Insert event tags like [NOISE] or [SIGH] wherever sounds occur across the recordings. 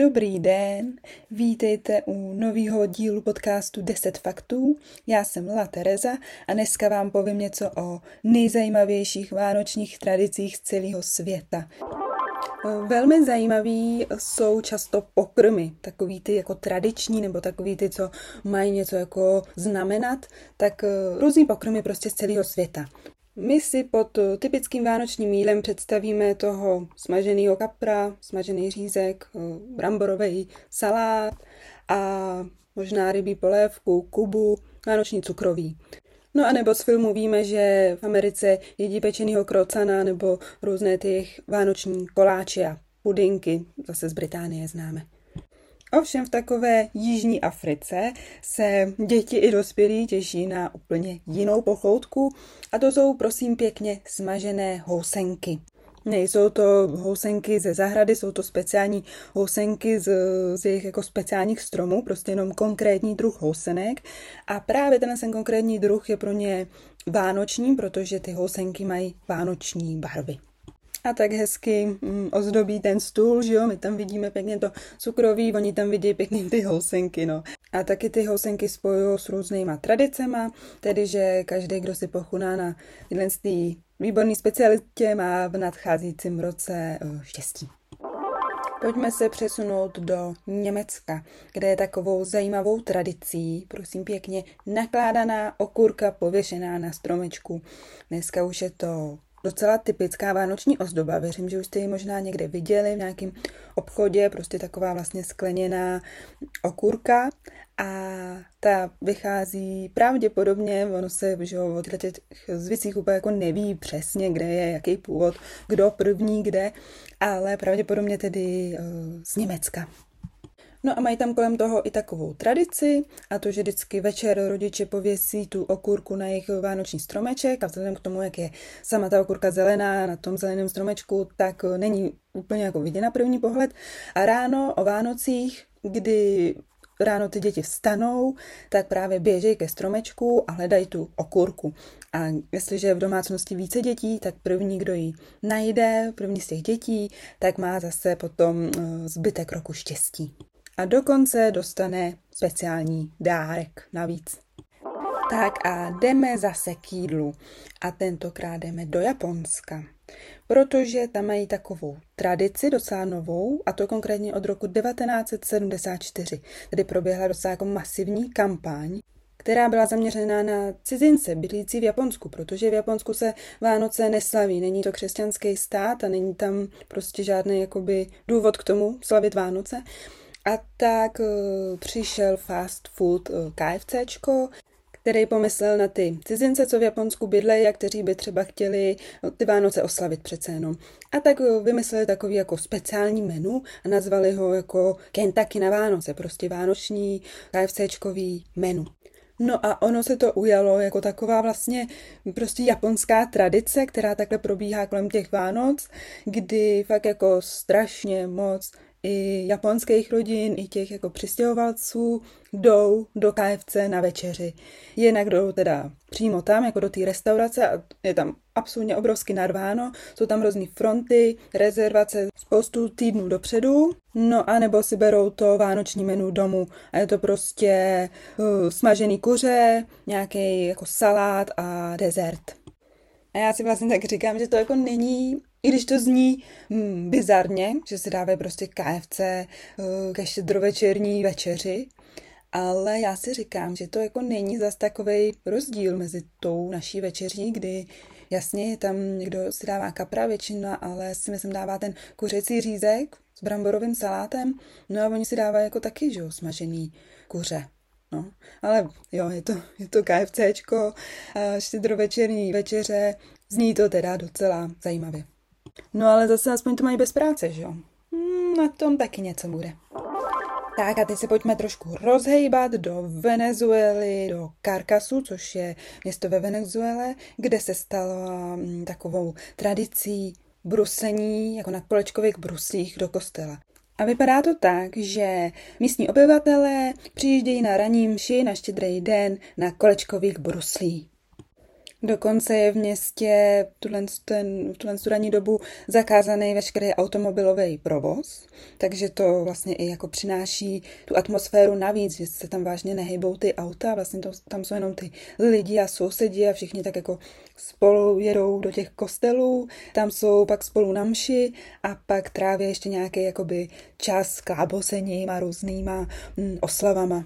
Dobrý den, vítejte u nového dílu podcastu 10 faktů. Já jsem Lila Tereza a dneska vám povím něco o nejzajímavějších vánočních tradicích z celého světa. Velmi zajímavý jsou často pokrmy, takový ty jako tradiční nebo takový ty, co mají něco jako znamenat, tak různý pokrmy prostě z celého světa. My si pod typickým vánočním jídlem představíme toho smaženého kapra, smažený řízek, bramborový salát a možná rybí polévku, kubu, vánoční cukroví. No a nebo z filmu víme, že v Americe jedí pečenýho krocana nebo různé ty vánoční koláče a pudinky, zase z Británie známe. Ovšem v takové jižní Africe se děti i dospělí těší na úplně jinou pochoutku a to jsou prosím pěkně smažené housenky. Nejsou to housenky ze zahrady, jsou to speciální housenky z, z jejich jako speciálních stromů, prostě jenom konkrétní druh housenek. A právě ten ten konkrétní druh je pro ně vánoční, protože ty housenky mají vánoční barvy a tak hezky mm, ozdobí ten stůl, že jo, my tam vidíme pěkně to cukroví, oni tam vidí pěkně ty housenky, no. A taky ty housenky spojují s různýma tradicema, tedy že každý, kdo si pochuná na tyhle výborný specialitě, má v nadcházejícím roce eh, štěstí. Pojďme se přesunout do Německa, kde je takovou zajímavou tradicí, prosím pěkně, nakládaná okurka pověšená na stromečku. Dneska už je to docela typická vánoční ozdoba. Věřím, že už jste ji možná někde viděli v nějakém obchodě, prostě taková vlastně skleněná okurka a ta vychází pravděpodobně, ono se že o těch zvicích úplně jako neví přesně, kde je, jaký původ, kdo první kde, ale pravděpodobně tedy uh, z Německa. No a mají tam kolem toho i takovou tradici, a to, že vždycky večer rodiče pověsí tu okurku na jejich vánoční stromeček a vzhledem k tomu, jak je sama ta okurka zelená na tom zeleném stromečku, tak není úplně jako vidět na první pohled. A ráno o Vánocích, kdy ráno ty děti vstanou, tak právě běžejí ke stromečku a hledají tu okurku. A jestliže je v domácnosti více dětí, tak první, kdo ji najde, první z těch dětí, tak má zase potom eh, zbytek roku štěstí a dokonce dostane speciální dárek navíc. Tak a jdeme zase k jídlu a tentokrát jdeme do Japonska, protože tam mají takovou tradici docela novou a to konkrétně od roku 1974, kdy proběhla docela jako masivní kampaň, která byla zaměřená na cizince bydlící v Japonsku, protože v Japonsku se Vánoce neslaví, není to křesťanský stát a není tam prostě žádný jakoby důvod k tomu slavit Vánoce. A tak uh, přišel fast food uh, KFCčko, který pomyslel na ty cizince, co v Japonsku bydlejí a kteří by třeba chtěli no, ty Vánoce oslavit přece jenom. A tak vymysleli takový jako speciální menu a nazvali ho jako Kentucky na Vánoce, prostě vánoční KFCčkový menu. No a ono se to ujalo jako taková vlastně prostě japonská tradice, která takhle probíhá kolem těch Vánoc, kdy fakt jako strašně moc i japonských rodin, i těch jako přistěhovalců jdou do KFC na večeři. Jinak jdou teda přímo tam, jako do té restaurace a je tam absolutně obrovsky narváno, jsou tam různé fronty, rezervace spoustu týdnů dopředu, no a nebo si berou to vánoční menu domů a je to prostě uh, smažený kuře, nějaký jako salát a dezert. A já si vlastně tak říkám, že to jako není i když to zní hmm, bizarně, že se dávají prostě KFC uh, ke štědrovečerní večeři, ale já si říkám, že to jako není zas takový rozdíl mezi tou naší večeří, kdy jasně tam někdo si dává kapra většina, ale si myslím dává ten kuřecí řízek s bramborovým salátem, no a oni si dávají jako taky, že jo, smažený kuře. No, ale jo, je to, je to KFCčko, štědrovečerní večeře, zní to teda docela zajímavě. No ale zase aspoň to mají bez práce, že jo? Hmm, na tom taky něco bude. Tak a teď se pojďme trošku rozhejbat do Venezuely, do Carcasu, což je město ve Venezuele, kde se stalo hmm, takovou tradicí bruslení, jako na kolečkových bruslích do kostela. A vypadá to tak, že místní obyvatelé přijíždějí na raní mši na štědrý den na kolečkových bruslích. Dokonce je v městě v tuhle, ten, ranní dobu zakázaný veškerý automobilový provoz, takže to vlastně i jako přináší tu atmosféru navíc, že se tam vážně nehybou ty auta, vlastně to, tam jsou jenom ty lidi a sousedi a všichni tak jako spolu jedou do těch kostelů, tam jsou pak spolu na mši a pak tráví ještě nějaký jakoby čas s klábosením a různýma mm, oslavama.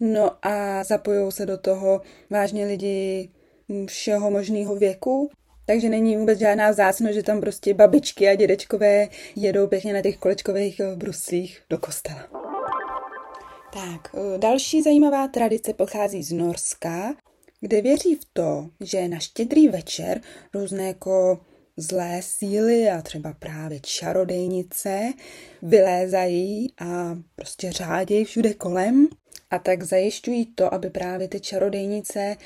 No a zapojou se do toho vážně lidi všeho možného věku, takže není vůbec žádná vzácnost, že tam prostě babičky a dědečkové jedou pěkně na těch kolečkových eh, bruslích do kostela. Tak, eh, další zajímavá tradice pochází z Norska, kde věří v to, že na štědrý večer různé jako zlé síly a třeba právě čarodejnice vylézají a prostě řádějí všude kolem a tak zajišťují to, aby právě ty čarodejnice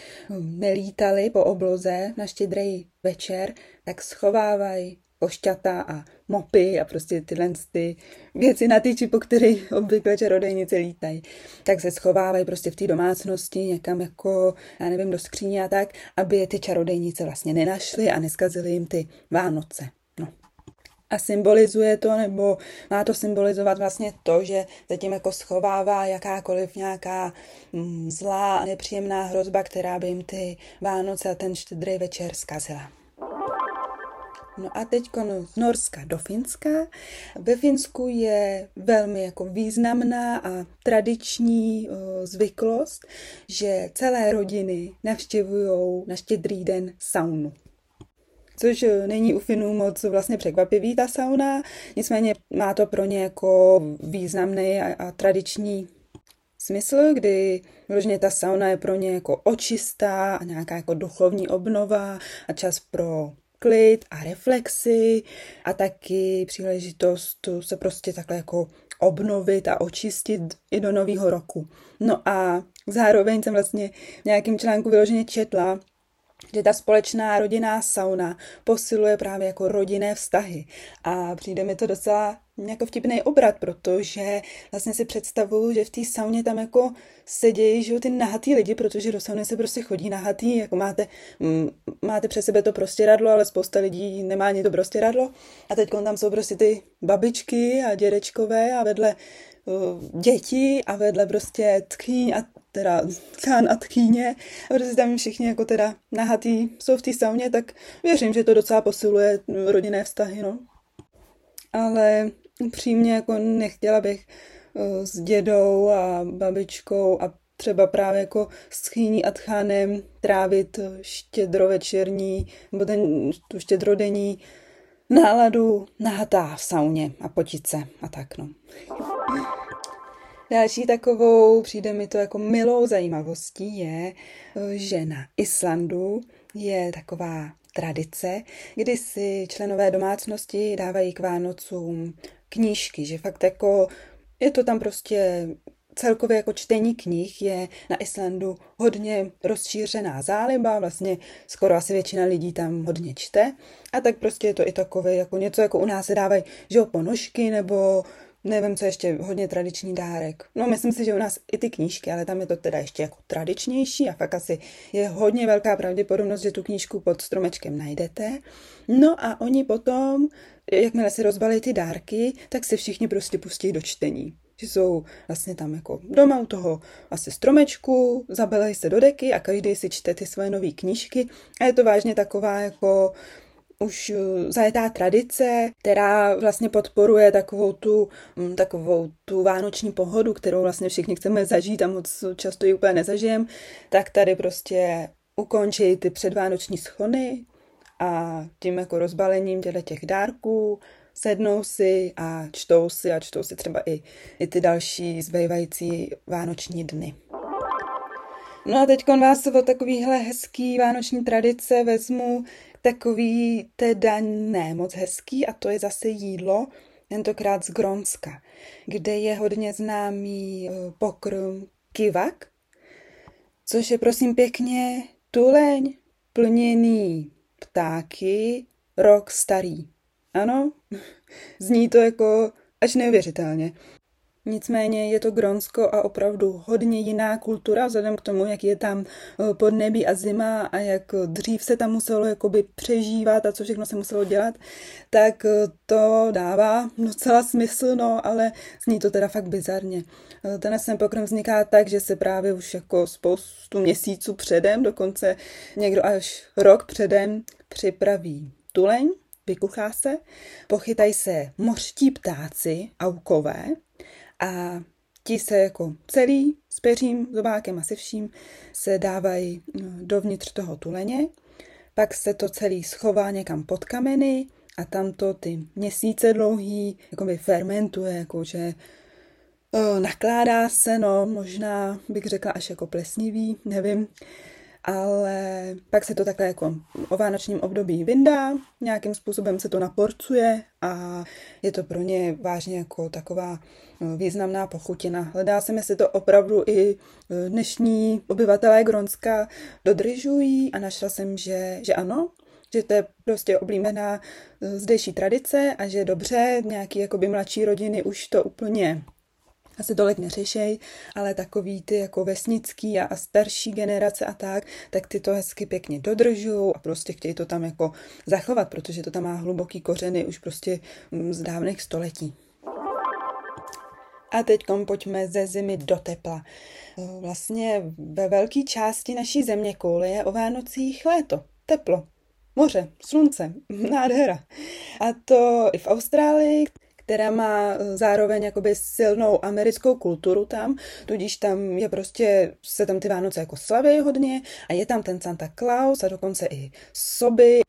nelítaly po obloze na štědrý večer, tak schovávají košťata a mopy a prostě tyhle ty věci na tyči, po kterých obvykle čarodejnice lítají. Tak se schovávají prostě v té domácnosti někam jako, já nevím, do skříně a tak, aby ty čarodejnice vlastně nenašly a neskazily jim ty Vánoce a symbolizuje to, nebo má to symbolizovat vlastně to, že zatím jako schovává jakákoliv nějaká mm, zlá nepříjemná hrozba, která by jim ty Vánoce a ten štědrý večer zkazila. No a teď z Norska do Finska. Ve Finsku je velmi jako významná a tradiční zvyklost, že celé rodiny navštěvují na štědrý den saunu což eh, není u Finů moc vlastně překvapivý ta sauna, nicméně má to pro ně jako významný a, a tradiční smysl, kdy vyloženě ta sauna je pro ně jako očistá a nějaká jako duchovní obnova a čas pro klid a reflexy a taky příležitost se prostě takhle jako obnovit a očistit i do nového roku. No a zároveň jsem vlastně v nějakým článku vyloženě četla, že ta společná rodinná sauna posiluje právě jako rodinné vztahy. A přijde mi to docela jako vtipný obrat, protože vlastně si představuju, že v té sauně tam jako sedějí že ty nahatý lidi, protože do sauny se prostě chodí nahatý, jako máte, m, máte přes sebe to prostěradlo, ale spousta lidí nemá ani to prostěradlo. A teď tam jsou prostě ty babičky a dědečkové a vedle děti a vedle prostě tchýň a teda chán a tchýně, protože tam všichni jako teda nahatý jsou v té sauně, tak věřím, že to docela posiluje rodinné vztahy, no. Ale upřímně jako nechtěla bych uh, s dědou a babičkou a třeba právě jako s chýní a tchánem trávit štědrovečerní, nebo ten, tu štědrodenní náladu nahatá v sauně a potice a tak no. Další takovou, přijde mi to jako milou zajímavostí, je, že na Islandu je taková tradice, kdy si členové domácnosti dávají k Vánocům knížky, že fakt jako je to tam prostě celkově jako čtení knih je na Islandu hodně rozšířená záliba, vlastně skoro asi většina lidí tam hodně čte. A tak prostě je to i takové jako něco, jako u nás se dávají, že jo, ponožky nebo nevím, co ještě, hodně tradiční dárek. No, myslím si, že u nás i ty knížky, ale tam je to teda ještě jako tradičnější a fakt asi je hodně velká pravděpodobnost, že tu knížku pod stromečkem najdete. No a oni potom, jakmile si rozbalí ty dárky, tak se všichni prostě pustí do čtení že jsou vlastně tam jako doma u toho asi stromečku, zabelejí se do deky a každý si čte ty své nové knížky a je to vážně taková jako už eh, zajetá tradice, která vlastně podporuje takovou tu, mm, takovou tu vánoční pohodu, kterou vlastně všichni chceme zažít a moc často ji úplně nezažijem, tak tady prostě ukončí ty předvánoční schony a tím jako rozbalením těch dárků sednou si a čtou si a čtou si třeba i, i ty další zbývající vánoční dny. No a teď vás o takovýhle hezký vánoční tradice vezmu takový teda ne moc hezký a to je zase jídlo, tentokrát z Gronska, kde je hodně známý eh, pokrm kivak, což je prosím pěkně tuleň plněný ptáky, rok starý. Ano, [LAUGHS] zní to jako až neuvěřitelně. Nicméně je to Gronsko a opravdu hodně jiná kultura, vzhledem k tomu, jak je tam eh, podnebí a zima a jak dřív se tam muselo jakoby přežívat a co všechno se muselo dělat, tak eh, to dává docela smysl, no, ale zní to teda fakt bizarně. Eh, ten sem pokrm vzniká tak, že se právě už jako spoustu měsíců předem, dokonce někdo až rok předem připraví tuleň, vykuchá se, pochytají se mořští ptáci, aukové, a ti se jako celý s peřím, zobákem a se vším se dávají no, dovnitř toho tuleně, pak se to celý schová někam pod kameny a tam to ty měsíce dlouhý jakoby fermentuje, jakože nakládá se, no možná bych řekla až jako plesnivý, nevím ale pak se to takhle jako o vánočním období vyndá, nějakým způsobem se to naporcuje a je to pro ně vážně jako taková no, významná pochutina. Hledá se, jestli to opravdu i e, dnešní obyvatelé Gronska dodržují a našla jsem, že, že ano, že to je prostě oblíbená e, zdejší tradice a že dobře, nějaký jakoby mladší rodiny už to úplně asi tolik neřešej, ale takový ty jako vesnický a, a starší generace a tak, tak ty to hezky pěkně dodržují a prostě chtějí to tam jako zachovat, protože to tam má hluboký kořeny už prostě mm, z dávných století. A teď pojďme ze zimy do tepla. Vlastně ve velké části naší země koule je o Vánocích léto, teplo, moře, slunce, [LAUGHS] nádhera. A to i v Austrálii, která má eh, zároveň jakoby silnou americkou kulturu tam, tudíž tam je prostě, se tam ty Vánoce jako slaví hodně a je tam ten Santa Claus a dokonce i soby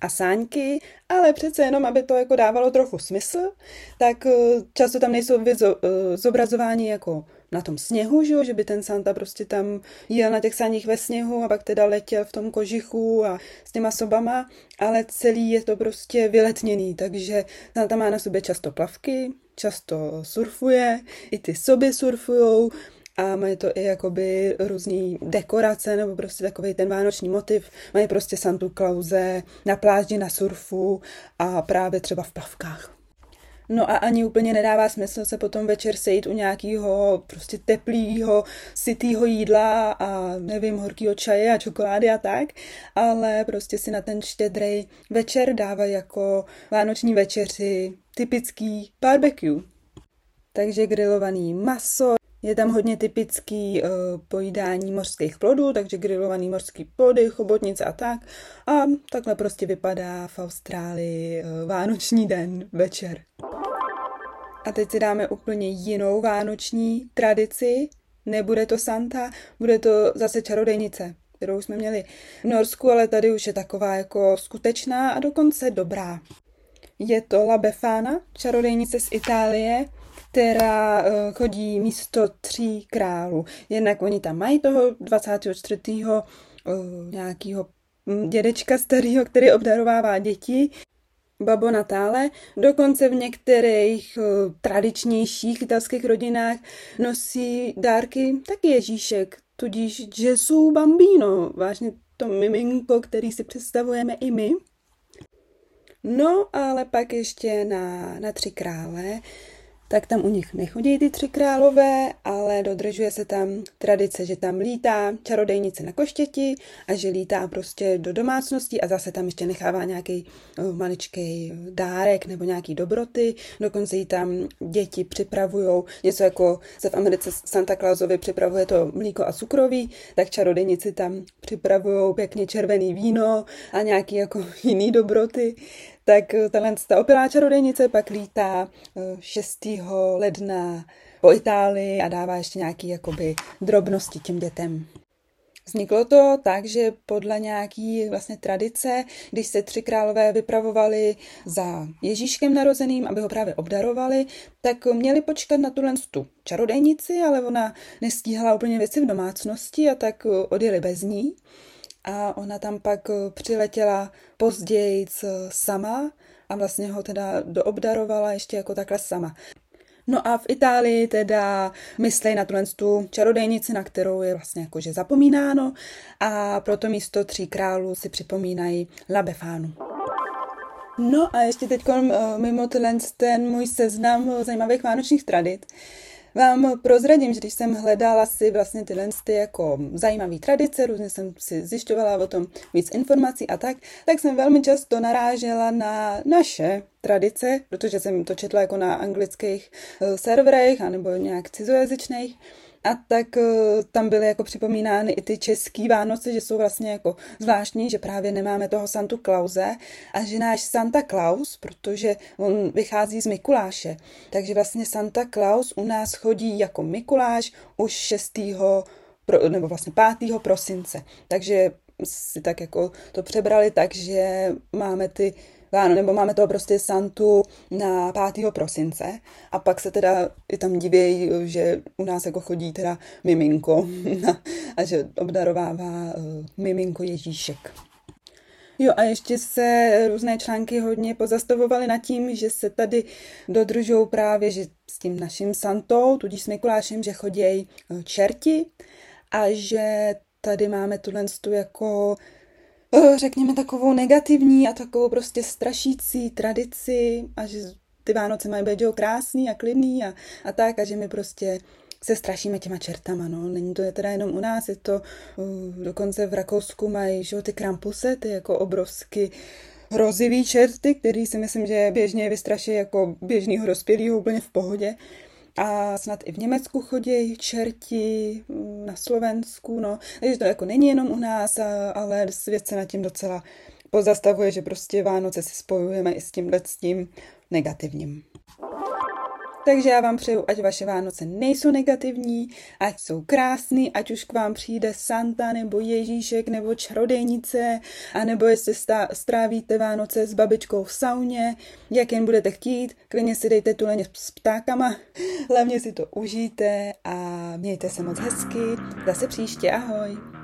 a sáňky, ale přece jenom, aby to jako dávalo trochu smysl, tak eh, často tam nejsou eh, zobrazování jako na tom sněhu, že, že by ten Santa prostě tam jel na těch saních ve sněhu a pak teda letěl v tom kožichu a s těma sobama, ale celý je to prostě vyletněný, takže Santa má na sobě často plavky, často surfuje, i ty soby surfujou, a mají to i jakoby různý dekorace nebo prostě takový ten vánoční motiv. Mají prostě Santu Klauze na pláži, na surfu a právě třeba v plavkách. No a ani úplně nedává smysl se potom večer sejít u nějakého prostě teplého, sitýho jídla a nevím, horkýho čaje a čokolády a tak, ale prostě si na ten štědrej večer dávají jako vánoční večeři typický barbecue. Takže grilovaný maso, je tam hodně typický uh, pojídání mořských plodů, takže grilovaný mořský plody, chobotnice a tak. A takhle prostě vypadá v Austrálii uh, vánoční den, večer. A teď si dáme úplně jinou vánoční tradici. Nebude to Santa, bude to zase čarodejnice, kterou jsme měli v Norsku, ale tady už je taková jako skutečná a dokonce dobrá. Je to La Befana, čarodejnice z Itálie, která uh, chodí místo tří králů. Jednak oni tam mají toho 24. Uh, nějakého dědečka starého, který obdarovává děti Babo Natále. Dokonce v některých uh, tradičnějších italských rodinách nosí dárky taky Ježíšek, tudíž Gesù Bambino, vážně to miminko, který si představujeme i my. No, ale pak ještě na, na tři krále tak tam u nich nechodí ty tři králové, ale dodržuje se tam tradice, že tam lítá čarodejnice na koštěti a že lítá prostě do domácnosti a zase tam ještě nechává nějaký uh, maličký dárek nebo nějaký dobroty. Dokonce jí tam děti připravují něco jako se v Americe Santa Clausovi připravuje to mlíko a cukroví, tak čarodejnici tam připravují pěkně červený víno a nějaký jako jiný dobroty tak eh, tahle ta opilá čarodejnice pak lítá 6. Eh, ledna po Itálii a dává ještě nějaký jakoby drobnosti těm dětem. Vzniklo to tak, že podle nějaký vlastně tradice, když se tři králové vypravovali za Ježíškem narozeným, aby ho právě obdarovali, tak měli počkat na tuhle tu čarodejnici, ale ona nestíhala úplně věci v domácnosti a tak odjeli bez ní a ona tam pak eh, přiletěla později sama a vlastně ho teda doobdarovala ještě jako takhle sama. No a v Itálii teda myslej na tuhle tu čarodejnici, na kterou je vlastně jakože zapomínáno a proto místo tří králů si připomínají La Befánu. No a ještě teď eh, mimo ten můj seznam zajímavých vánočních tradic, vám prozradím, že když jsem hledala si vlastně tyhle ty jako zajímavé tradice, různě jsem si zjišťovala o tom víc informací a tak, tak jsem velmi často narážela na naše tradice, protože jsem to četla jako na anglických eh, serverech anebo nějak cizojazyčných. A tak uh, tam byly jako připomínány i ty český Vánoce, že jsou vlastně jako zvláštní, že právě nemáme toho Santu Klauze a že náš Santa Claus, protože on vychází z Mikuláše, takže vlastně Santa Claus u nás chodí jako Mikuláš už 6. Pro, nebo vlastně 5. prosince. Takže si tak jako to přebrali tak, že máme ty Váno, nebo máme toho prostě Santu na 5. prosince a pak se teda i tam divějí, že u nás jako chodí teda miminko [LAUGHS] a že obdarovává uh, miminko Ježíšek. Jo a ještě se různé články hodně pozastavovaly nad tím, že se tady dodržou právě, že s tím naším Santou, tudíž s Mikulášem, že chodí eh, čerti a že tady máme tuhle jako Eh, řekněme, takovou negativní a takovou prostě strašící tradici a že ty Vánoce mají být krásný a klidný a, a tak a že my prostě se strašíme těma čertama, no. Není to teda jenom u nás, je to uh, dokonce v Rakousku mají, že ty krampuse, ty jako obrovsky hrozivý čerty, který si myslím, že běžně vystraší jako běžnýho dospělého úplně v pohodě. A snad i v Německu chodí čerti, mm, na Slovensku, no. Takže to jako není jenom u nás, ale svět se nad tím docela pozastavuje, že prostě Vánoce si spojujeme i s tímhle s tím negativním. Takže já vám přeju, ať vaše Vánoce nejsou negativní, ať jsou krásný, ať už k vám přijde Santa nebo Ježíšek nebo čarodejnice, anebo jestli strávíte Vánoce s babičkou v sauně, jak jen budete chtít, klidně si dejte tu leně s ptákama, hlavně si to užijte a mějte se moc hezky. Zase příště, ahoj!